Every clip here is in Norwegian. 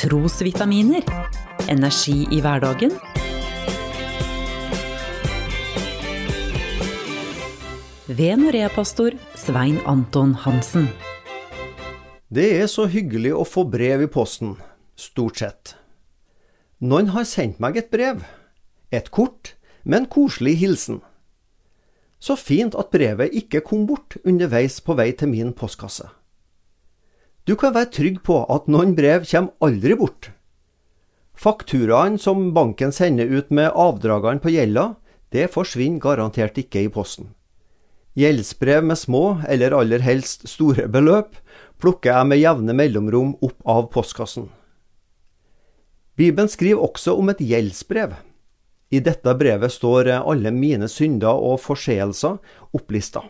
trosvitaminer. Energi i hverdagen. Ved Norea-pastor Svein Anton Hansen. Det er så hyggelig å få brev i posten, stort sett. Noen har sendt meg et brev. Et kort men koselig hilsen. Så fint at brevet ikke kom bort underveis på vei til min postkasse. Du kan være trygg på at noen brev kommer aldri bort. Fakturaene som banken sender ut med avdragene på gjelda, det forsvinner garantert ikke i posten. Gjeldsbrev med små, eller aller helst store beløp, plukker jeg med jevne mellomrom opp av postkassen. Bibelen skriver også om et gjeldsbrev. I dette brevet står alle mine synder og forseelser opplista.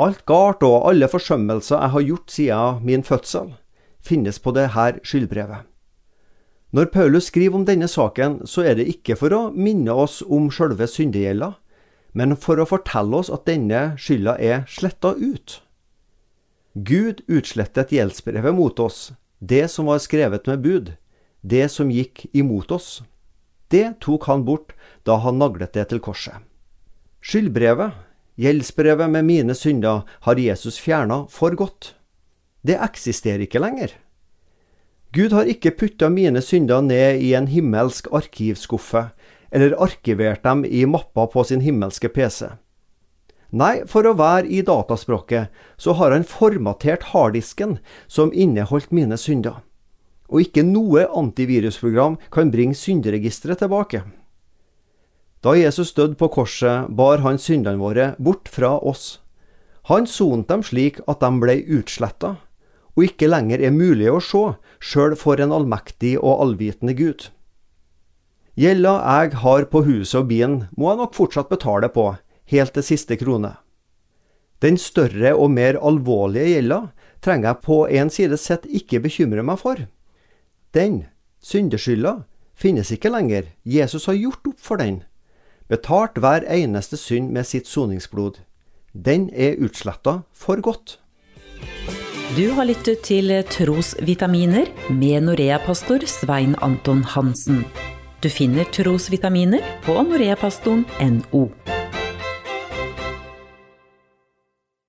Alt galt og alle forsømmelser jeg har gjort siden min fødsel, finnes på dette skyldbrevet. Når Paulus skriver om denne saken, så er det ikke for å minne oss om sjølve syndegjelda, men for å fortelle oss at denne skylda er sletta ut. Gud utslettet gjeldsbrevet mot oss, det som var skrevet med bud, det som gikk imot oss. Det tok han bort da han naglet det til korset. Skyldbrevet, Gjeldsbrevet med mine synder har Jesus fjerna for godt. Det eksisterer ikke lenger. Gud har ikke putta mine synder ned i en himmelsk arkivskuffe, eller arkivert dem i mappa på sin himmelske PC. Nei, for å være i dataspråket, så har han formatert harddisken som inneholdt mine synder. Og ikke noe antivirusprogram kan bringe synderegisteret tilbake. Da Jesus døde på korset, bar han syndene våre bort fra oss. Han sonet dem slik at de ble utsletta, og ikke lenger er mulig å se, sjøl for en allmektig og allvitende Gud. Gjelda jeg har på huset og bilen, må jeg nok fortsatt betale på, helt til siste krone. Den større og mer alvorlige gjelda trenger jeg på en side sett ikke bekymre meg for. Den, syndeskylda, finnes ikke lenger, Jesus har gjort opp for den betalt hver eneste synd med sitt soningsblod. Den er utsletta for godt. Du har lyttet til Trosvitaminer med Norea-pastor Svein Anton Hansen. Du finner trosvitaminer på noreapastoren.no.